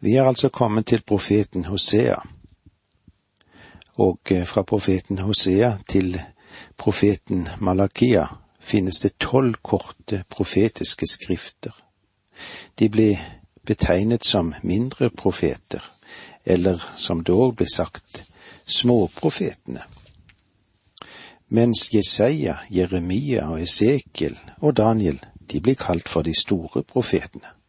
Vi er altså kommet til profeten Hosea, og eh, fra profeten Hosea til profeten Malakia finnes det tolv korte profetiske skrifter. De blir betegnet som mindre profeter, eller som dog ble sagt, småprofetene. Mens Jesaja, Jeremia og Esekiel og Daniel, de blir kalt for de store profetene.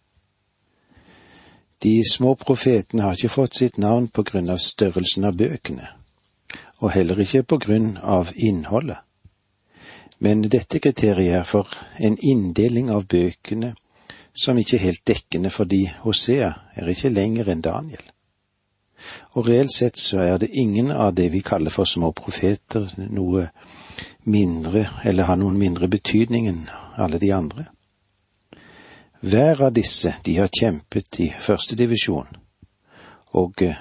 De små profetene har ikke fått sitt navn på grunn av størrelsen av bøkene, og heller ikke på grunn av innholdet. Men dette kriteriet er for en inndeling av bøkene som ikke er helt dekkende fordi Hosea er ikke lenger enn Daniel. Og reelt sett så er det ingen av det vi kaller for små profeter noe mindre eller har noen mindre betydning enn alle de andre. Hver av disse, de har kjempet i første divisjon, og eh,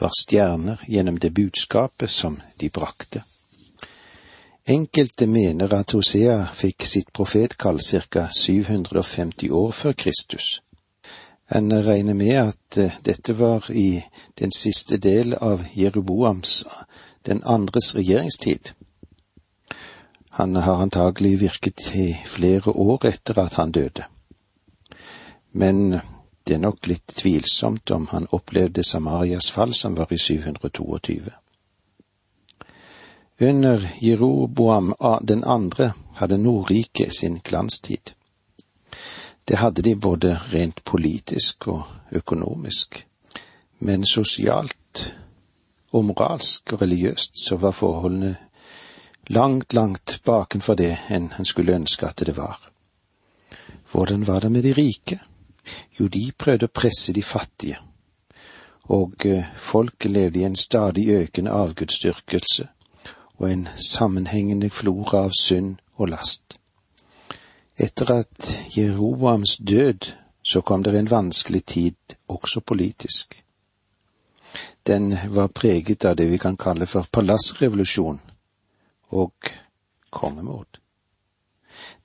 var stjerner gjennom det budskapet som de brakte. Enkelte mener at Hosea fikk sitt profetkall ca. 750 år før Kristus. En regner med at eh, dette var i den siste del av Jeroboams den andres regjeringstid. Han har antagelig virket i flere år etter at han døde men det er nok litt tvilsomt om han opplevde Samarias fall, som var i 722. Under Jeroboam den andre hadde Nordriket sin glanstid. Det hadde de både rent politisk og økonomisk, men sosialt og moralsk og religiøst så var forholdene langt, langt bakenfor det enn han skulle ønske at det var. Hvordan var det med de rike? Jo, de prøvde å presse de fattige, og folk folket levde i en stadig økende avgudsdyrkelse og en sammenhengende flora av synd og last. Etter at Jeroboams død så kom det en vanskelig tid også politisk. Den var preget av det vi kan kalle for palassrevolusjon og kongemord.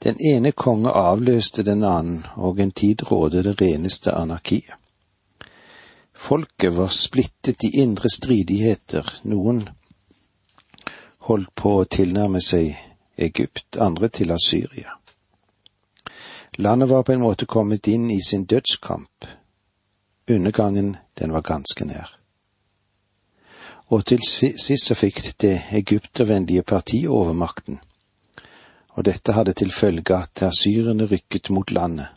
Den ene konge avløste den annen, og en tid rådet det reneste anarkiet. Folket var splittet i indre stridigheter, noen holdt på å tilnærme seg Egypt, andre til Asyria. Landet var på en måte kommet inn i sin dødskamp. Undergangen, den var ganske nær. Og til sist så fikk det egyptervennlige partiet overmakten og dette hadde til følge at asyrene rykket mot landet,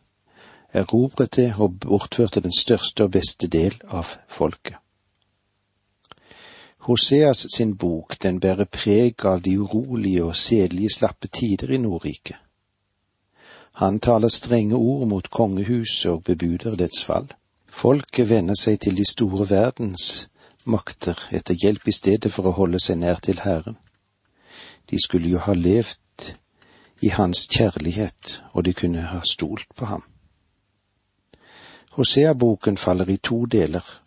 erobret det og bortførte den største og beste del av folket. Hoseas sin bok, den bærer preg av de urolige og sedelige slappe tider i Nordriket. Han taler strenge ord mot kongehuset og bebuder dets fall. Folket vender seg til de store verdens makter etter hjelp i stedet for å holde seg nær til Herren. De skulle jo ha levd i hans kjærlighet, og de kunne ha stolt på ham. Hosea-boken faller i to deler.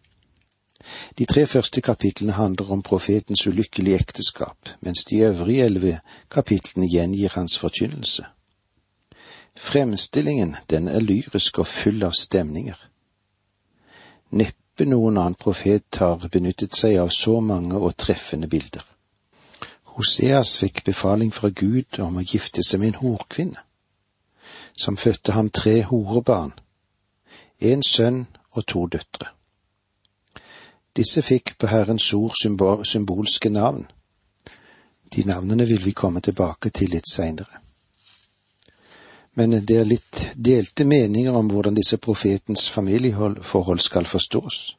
De tre første kapitlene handler om profetens ulykkelige ekteskap, mens de øvrige elleve kapitlene gjengir hans forkynnelse. Fremstillingen, den er lyrisk og full av stemninger. Neppe noen annen profet har benyttet seg av så mange og treffende bilder. Hoseas fikk befaling fra Gud om å gifte seg med en horkvinne, som fødte ham tre horebarn, en sønn og to døtre. Disse fikk på Herrens ord symbolske navn. De navnene vil vi komme tilbake til litt seinere. Men det er litt delte meninger om hvordan disse profetens familieforhold skal forstås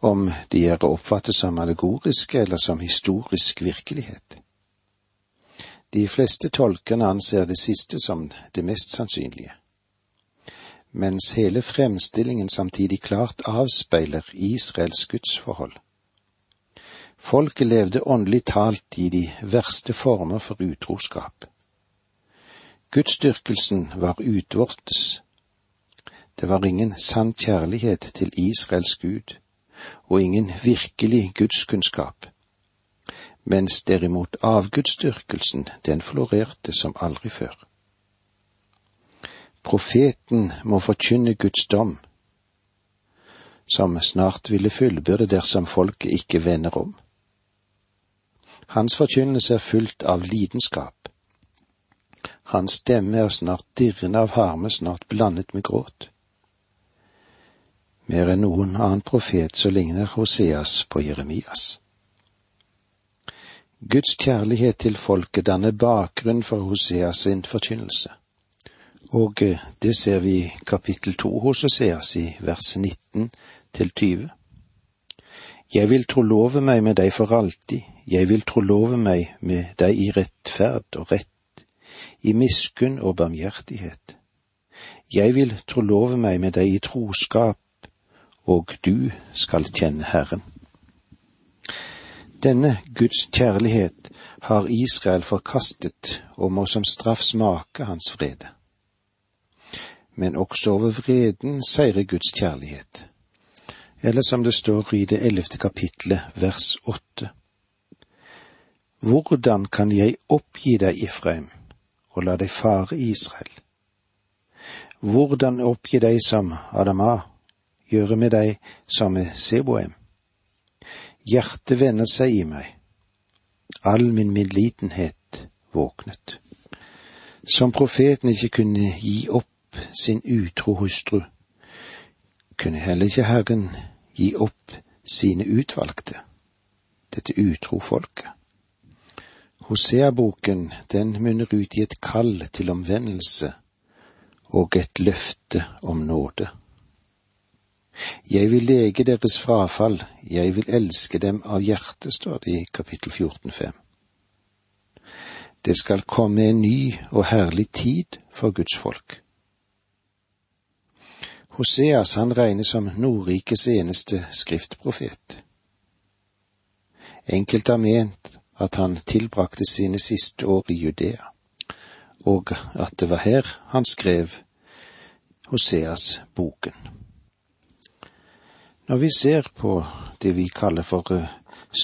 om de er å oppfatte som allegoriske eller som historisk virkelighet. De fleste tolkerne anser det siste som det mest sannsynlige, mens hele fremstillingen samtidig klart avspeiler Israels gudsforhold. Folket levde åndelig talt i de verste former for utroskap. Gudsdyrkelsen var utvortes. Det var ingen sann kjærlighet til Israels Gud og ingen virkelig gudskunnskap, mens derimot avgudsdyrkelsen den florerte som aldri før. Profeten må forkynne Guds dom, som snart ville fullbyrde dersom folket ikke vender om. Hans forkynnelse er fylt av lidenskap. Hans stemme er snart dirrende av harme, snart blandet med gråt. Mer enn noen annen profet så ligner Hoseas på Jeremias. Guds kjærlighet til folket danner bakgrunn for Hoseas sin forkynnelse. Og det ser vi i kapittel to hos Hoseas i vers 19 til 20. Jeg vil trolove meg med deg for alltid, jeg vil trolove meg med deg i rettferd og rett, i miskunn og barmhjertighet. Jeg vil trolove meg med deg i troskap, og du skal kjenne Herren. Denne Guds kjærlighet har Israel forkastet og må som straff smake hans vrede. Men også over vreden seirer Guds kjærlighet. Eller som det står i det ellevte kapitlet, vers åtte. Hvordan kan jeg oppgi deg, Ifraim, og la deg fare, Israel? Hvordan oppgi deg som Adama, gjøre med deg som med Seboem? Hjertet vender seg i meg, all min medlidenhet våknet. Som profeten ikke kunne gi opp sin utro hustru, kunne heller ikke Herren gi opp sine utvalgte, dette utro folket. Hosea-boken, den munner ut i et kall til omvendelse og et løfte om nåde. Jeg vil lege deres frafall, jeg vil elske dem av hjertet, står det i kapittel 14, 14,5. Det skal komme en ny og herlig tid for Guds folk. Hoseas han regnes som Nordrikes eneste skriftprofet. Enkelte har ment at han tilbrakte sine siste år i Judea, og at det var her han skrev Hoseas-boken. Når vi ser på det vi kaller for uh,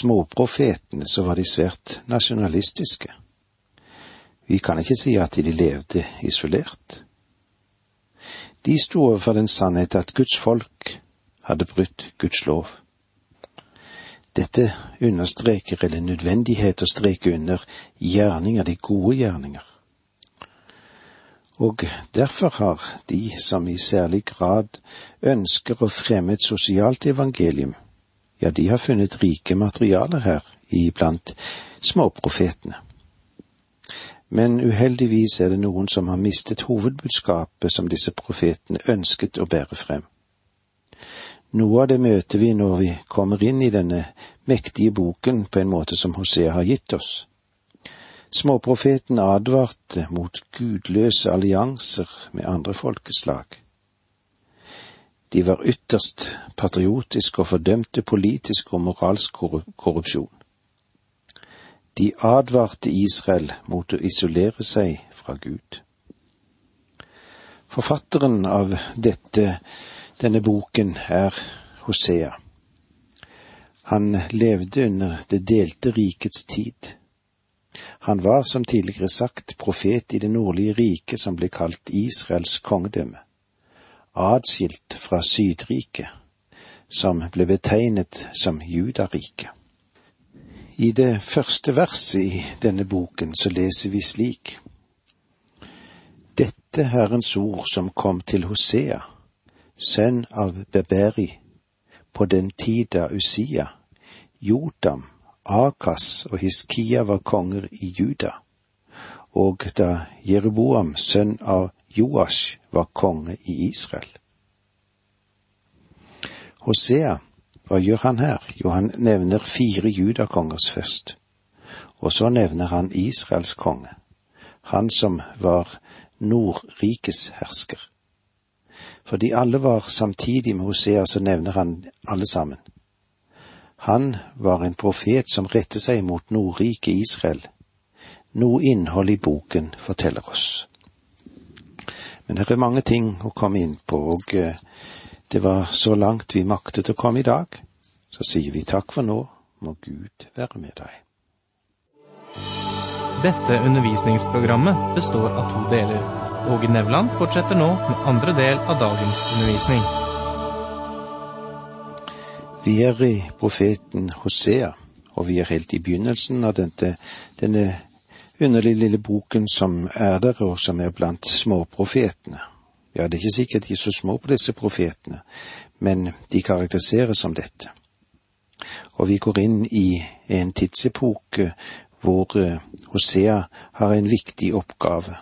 småprofetene, så var de svært nasjonalistiske. Vi kan ikke si at de levde isolert. De sto overfor den sannhet at Guds folk hadde brutt Guds lov. Dette understreker eller nødvendighet å streke under gjerninger, de gode gjerninger. Og derfor har de som i særlig grad ønsker å fremme et sosialt evangelium, ja, de har funnet rike materialer her iblant småprofetene. Men uheldigvis er det noen som har mistet hovedbudskapet som disse profetene ønsket å bære frem. Noe av det møter vi når vi kommer inn i denne mektige boken på en måte som Hosea har gitt oss. Småprofeten advarte mot gudløse allianser med andre folkeslag. De var ytterst patriotiske og fordømte politisk og moralsk korrupsjon. De advarte Israel mot å isolere seg fra Gud. Forfatteren av dette, denne boken er Hosea. Han levde under det delte rikets tid han var, som tidligere sagt, profet i det nordlige riket som ble kalt Israels kongedømme, adskilt fra Sydriket, som ble betegnet som Judariket. I det første verset i denne boken så leser vi slik. Dette Herrens ord som kom til Hosea, sønn av Beberi, på den tid da Usia, Jotam Akas og Hiskia var konger i Juda, og da Jeruboam, sønn av Joash, var konge i Israel. Hosea, hva gjør han her? Jo, han nevner fire judakongers først, og så nevner han Israels konge, han som var Nordrikes hersker. Fordi alle var samtidig med Hosea, så nevner han alle sammen. Han var en profet som rettet seg mot Nordriket Israel. Noe innhold i boken forteller oss. Men det er mange ting å komme inn på, og eh, det var så langt vi maktet å komme i dag. Så sier vi takk for nå, må Gud være med deg. Dette undervisningsprogrammet består av to deler. Åge Nevland fortsetter nå med andre del av dagens undervisning. Vi er i profeten Hosea, og vi er helt i begynnelsen av denne, denne underlige lille boken som er der, og som er blant småprofetene. Ja, det er ikke sikkert de er så små på disse profetene, men de karakteriseres som dette. Og vi går inn i en tidsepoke hvor eh, Hosea har en viktig oppgave,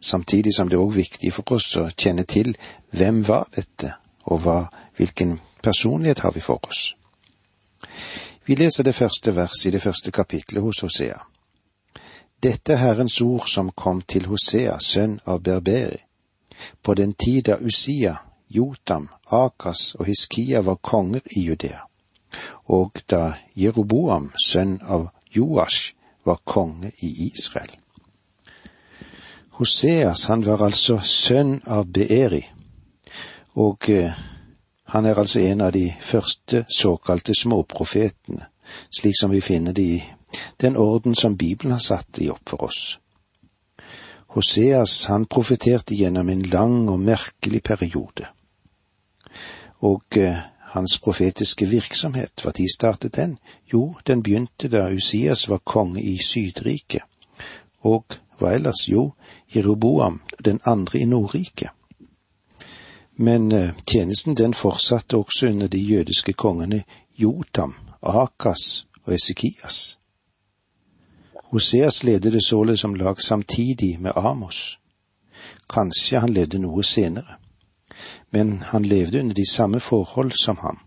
samtidig som det er òg viktig for oss å kjenne til hvem var dette, og hva, hvilken personlighet har vi for oss. Vi leser det første verset i det første kapitlet hos Hosea. Dette er Herrens ord som kom til Hosea, sønn av Berberi, på den tid da Usia, Jotam, Akas og Hiskia var konger i Judea, og da Jeroboam, sønn av Joash, var konge i Israel. Hoseas, han var altså sønn av Beeri, og eh, han er altså en av de første såkalte småprofetene, slik som vi finner det i den orden som Bibelen har satt i opp for oss. Hoseas han profeterte gjennom en lang og merkelig periode. Og eh, hans profetiske virksomhet, hva tid startet den? Jo, den begynte da Usias var konge i Sydriket. Og hva ellers? Jo, Jeroboam, den andre i Nordriket. Men eh, tjenesten den fortsatte også under de jødiske kongene Jotam, Akas og Esekias. Hoseas ledet således om lag samtidig med Amos. Kanskje han levde noe senere, men han levde under de samme forhold som ham.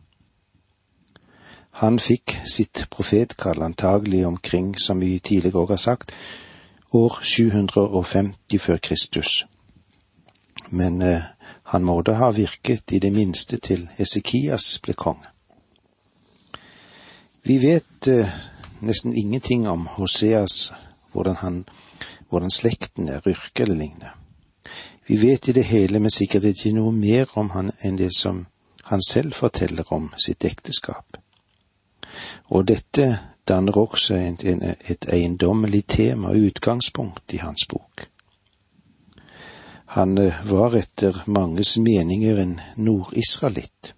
Han fikk sitt profetkall antagelig omkring, som vi tidligere òg har sagt, år 750 før Kristus. Men eh, han må da ha virket i det minste til Esekias ble konge. Vi vet eh, nesten ingenting om Hoseas, hvordan, han, hvordan slekten er, yrke eller lignende. Vi vet i det hele med sikkerhet ikke noe mer om han enn det som han selv forteller om sitt ekteskap. Og dette danner også et, et eiendommelig tema og utgangspunkt i hans bok. Han eh, var etter manges meninger en nordisraelitt.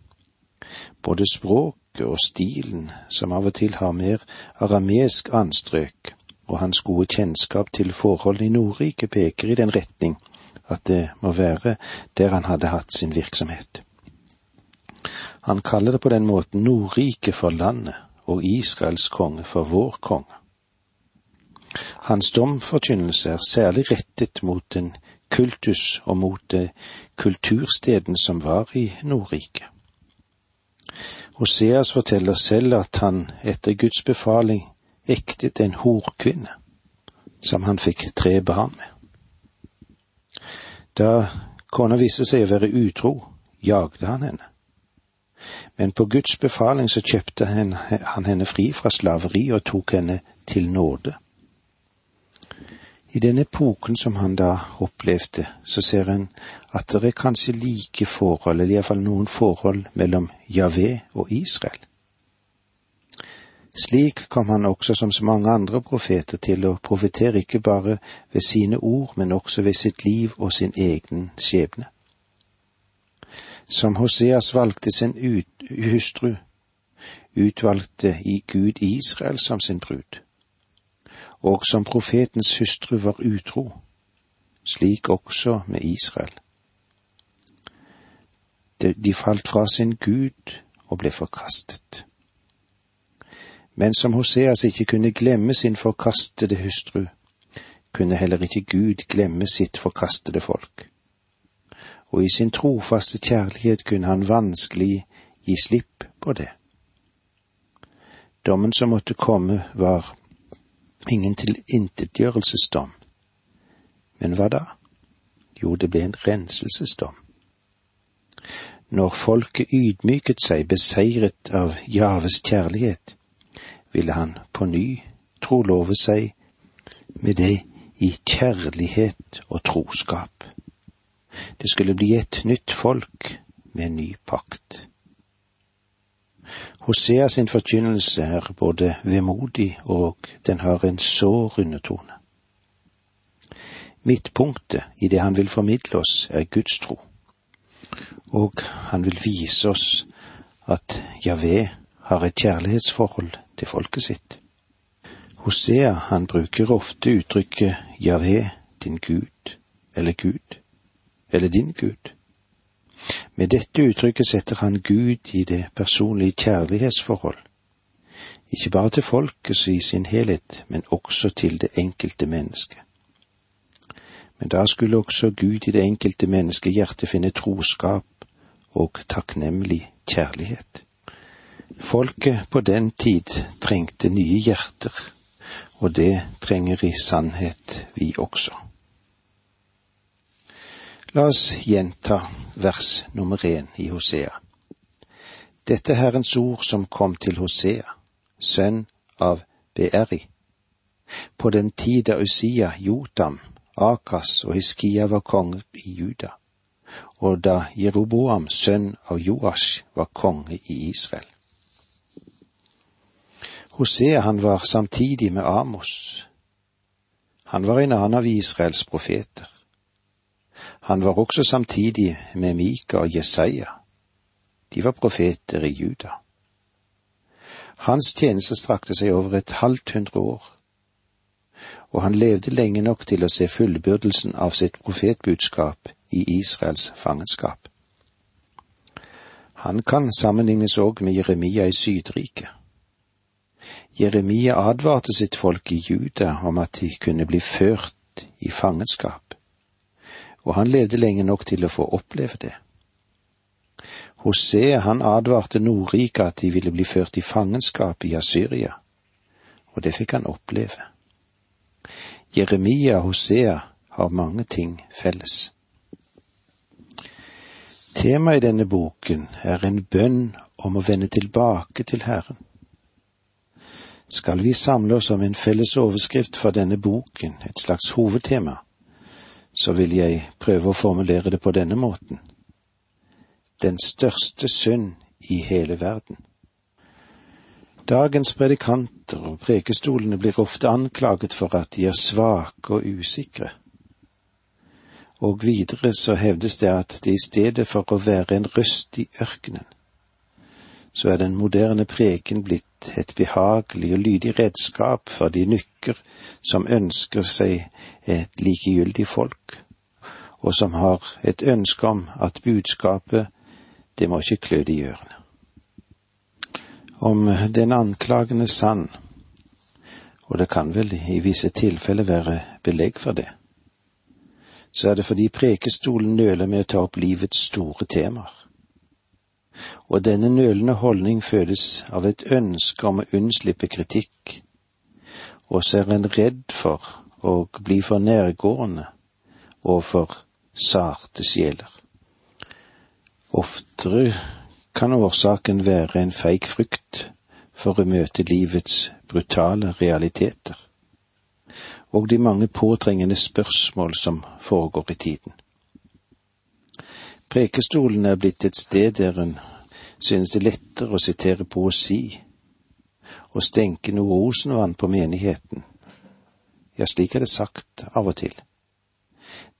Både språket og stilen, som av og til har mer aramesk anstrøk, og hans gode kjennskap til forholdene i Nordriket peker i den retning at det må være der han hadde hatt sin virksomhet. Han kaller det på den måten Nordriket for landet og Israels konge for vår konge. Hans domforkynnelse er særlig rettet mot en kultus og mot det kultursteden som var i Nordriket. Hoseas forteller selv at han etter Guds befaling ektet en horkvinne, som han fikk tre barn med. Da kona viste seg å være utro, jagde han henne. Men på Guds befaling så kjøpte han henne fri fra slaveri og tok henne til nåde. I den epoken som han da opplevde, så ser en at det er kanskje like forhold, eller iallfall noen forhold, mellom Javé og Israel. Slik kom han også som så mange andre profeter til å profetere ikke bare ved sine ord, men også ved sitt liv og sin egen skjebne. Som Hoseas valgte sin ut, hustru, utvalgte i Gud Israel som sin brud og som profetens hustru var utro, slik også med Israel. De falt fra sin Gud og ble forkastet. Men som Hoseas ikke kunne glemme sin forkastede hustru, kunne heller ikke Gud glemme sitt forkastede folk. Og i sin trofaste kjærlighet kunne han vanskelig gi slipp på det. Dommen som måtte komme, var ingen tilintetgjørelsesdom. Men hva da? Jo, det ble en renselsesdom. Når folket ydmyket seg, beseiret av Javes kjærlighet, ville han på ny trolove seg med det i kjærlighet og troskap. Det skulle bli et nytt folk med en ny pakt. Hosea sin forkynnelse er både vemodig og den har en sår undertone. Midtpunktet i det han vil formidle oss, er Guds tro, og han vil vise oss at Javé har et kjærlighetsforhold til folket sitt. Hosea han bruker ofte uttrykket Javé, din Gud, eller Gud, eller din Gud. Med dette uttrykket setter han Gud i det personlige kjærlighetsforhold, ikke bare til folket i sin helhet, men også til det enkelte mennesket. Men da skulle også Gud i det enkelte mennesket hjerte finne troskap og takknemlig kjærlighet. Folket på den tid trengte nye hjerter, og det trenger i sannhet vi også. La oss gjenta vers nummer én i Hosea. Dette er Herrens ord som kom til Hosea, sønn av Beeri. På den tid da Usia, Jotam, Akas og Hiskia var konger i Juda, og da Jeroboam, sønn av Joash, var konge i Israel. Hosea han var samtidig med Amos. Han var en annen av Israels profeter. Han var også samtidig med Mika og Jesaja. De var profeter i Juda. Hans tjeneste strakte seg over et halvt hundre år, og han levde lenge nok til å se fullbyrdelsen av sitt profetbudskap i Israels fangenskap. Han kan sammenlignes òg med Jeremia i Sydriket. Jeremia advarte sitt folk i Juda om at de kunne bli ført i fangenskap og han levde lenge nok til å få oppleve det. Hosea han advarte Nordrike at de ville bli ført i fangenskap i Asyria, og det fikk han oppleve. Jeremia og Hosea har mange ting felles. Temaet i denne boken er en bønn om å vende tilbake til Herren. Skal vi samle oss om en felles overskrift for denne boken, et slags hovedtema, så vil jeg prøve å formulere det på denne måten. Den største synd i hele verden. Dagens predikanter og prekestolene blir ofte anklaget for at de er svake og usikre. Og videre så hevdes det at det i stedet for å være en røst i ørkenen, så er den moderne preken blitt et behagelig og lydig redskap for de nykker som ønsker seg et likegyldig folk, og som har et ønske om at budskapet, det må ikke klø de i ørene. Om den anklagen er sann, og det kan vel i visse tilfeller være belegg for det, så er det fordi prekestolen nøler med å ta opp livets store temaer og denne nølende holdning fødes av et ønske om å unnslippe kritikk, og så er en redd for å bli for nærgående overfor sarte sjeler. Oftere kan årsaken være en feig frykt for å møte livets brutale realiteter, og de mange påtrengende spørsmål som foregår i tiden. Prekestolen er blitt et sted der en synes det lettere å sitere poesi og stenke noe rosenvann på menigheten. Ja, slik er det sagt av og til.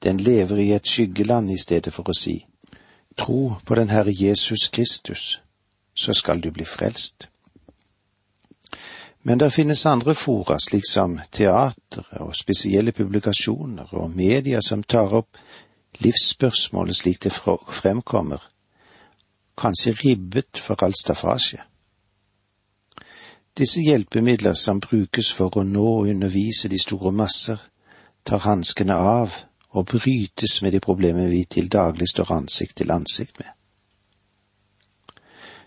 Den lever i et skyggeland i stedet for å si tro på den Herre Jesus Kristus, så skal du bli frelst. Men det finnes andre fora, slik som teatre og spesielle publikasjoner og media som tar opp livsspørsmålet slik det fremkommer, kanskje ribbet for all staffasje. Disse hjelpemidler som brukes for å nå og undervise de store masser, tar hanskene av og brytes med de problemene vi til daglig står ansikt til ansikt med.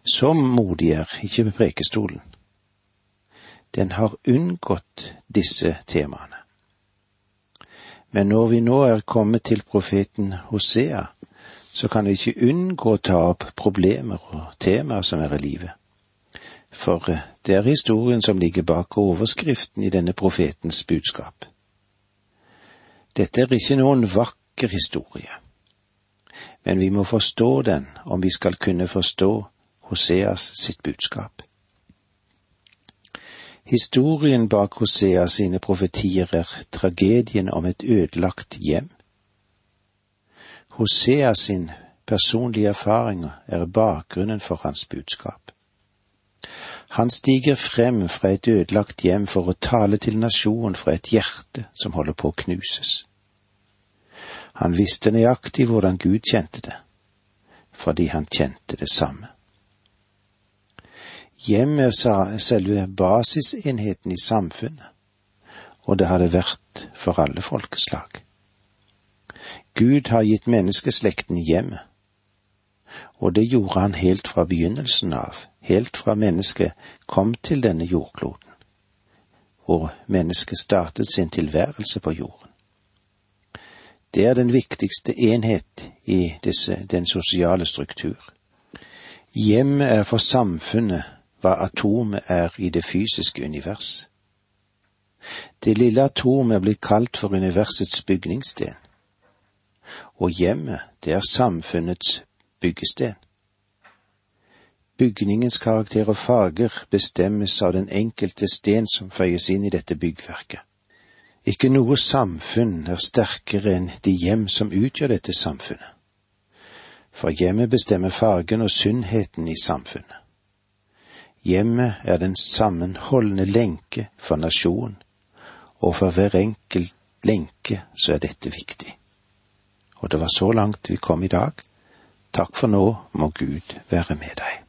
Så modig er ikke prekestolen. Den har unngått disse temaene. Men når vi nå er kommet til profeten Hosea, så kan vi ikke unngå å ta opp problemer og temaer som er i livet. For eh, det er historien som ligger bak overskriften i denne profetens budskap. Dette er ikke noen vakker historie, men vi må forstå den om vi skal kunne forstå Hoseas sitt budskap. Historien bak Hosea sine profetier er tragedien om et ødelagt hjem. Hosea sin personlige erfaringer er bakgrunnen for hans budskap. Han stiger frem fra et ødelagt hjem for å tale til nasjonen fra et hjerte som holder på å knuses. Han visste nøyaktig hvordan Gud kjente det, fordi han kjente det samme. Hjemmet er selve basisenheten i samfunnet, og det har det vært for alle folkeslag. Gud har gitt menneskeslekten hjemmet, og det gjorde han helt fra begynnelsen av, helt fra mennesket kom til denne jordkloden, hvor mennesket startet sin tilværelse på jorden. Det er den viktigste enhet i disse, den sosiale struktur. Hjemmet er for samfunnet hva atomet er i det fysiske univers. Det lille atomet er blitt kalt for universets bygningssten, og hjemmet, det er samfunnets byggesten. Bygningens karakter og farger bestemmes av den enkelte sten som føyes inn i dette byggverket. Ikke noe samfunn er sterkere enn de hjem som utgjør dette samfunnet. For hjemmet bestemmer fargen og sunnheten i samfunnet. Hjemmet er den sammenholdende lenke for nasjonen, og for hver enkelt lenke så er dette viktig. Og det var så langt vi kom i dag. Takk for nå må Gud være med deg.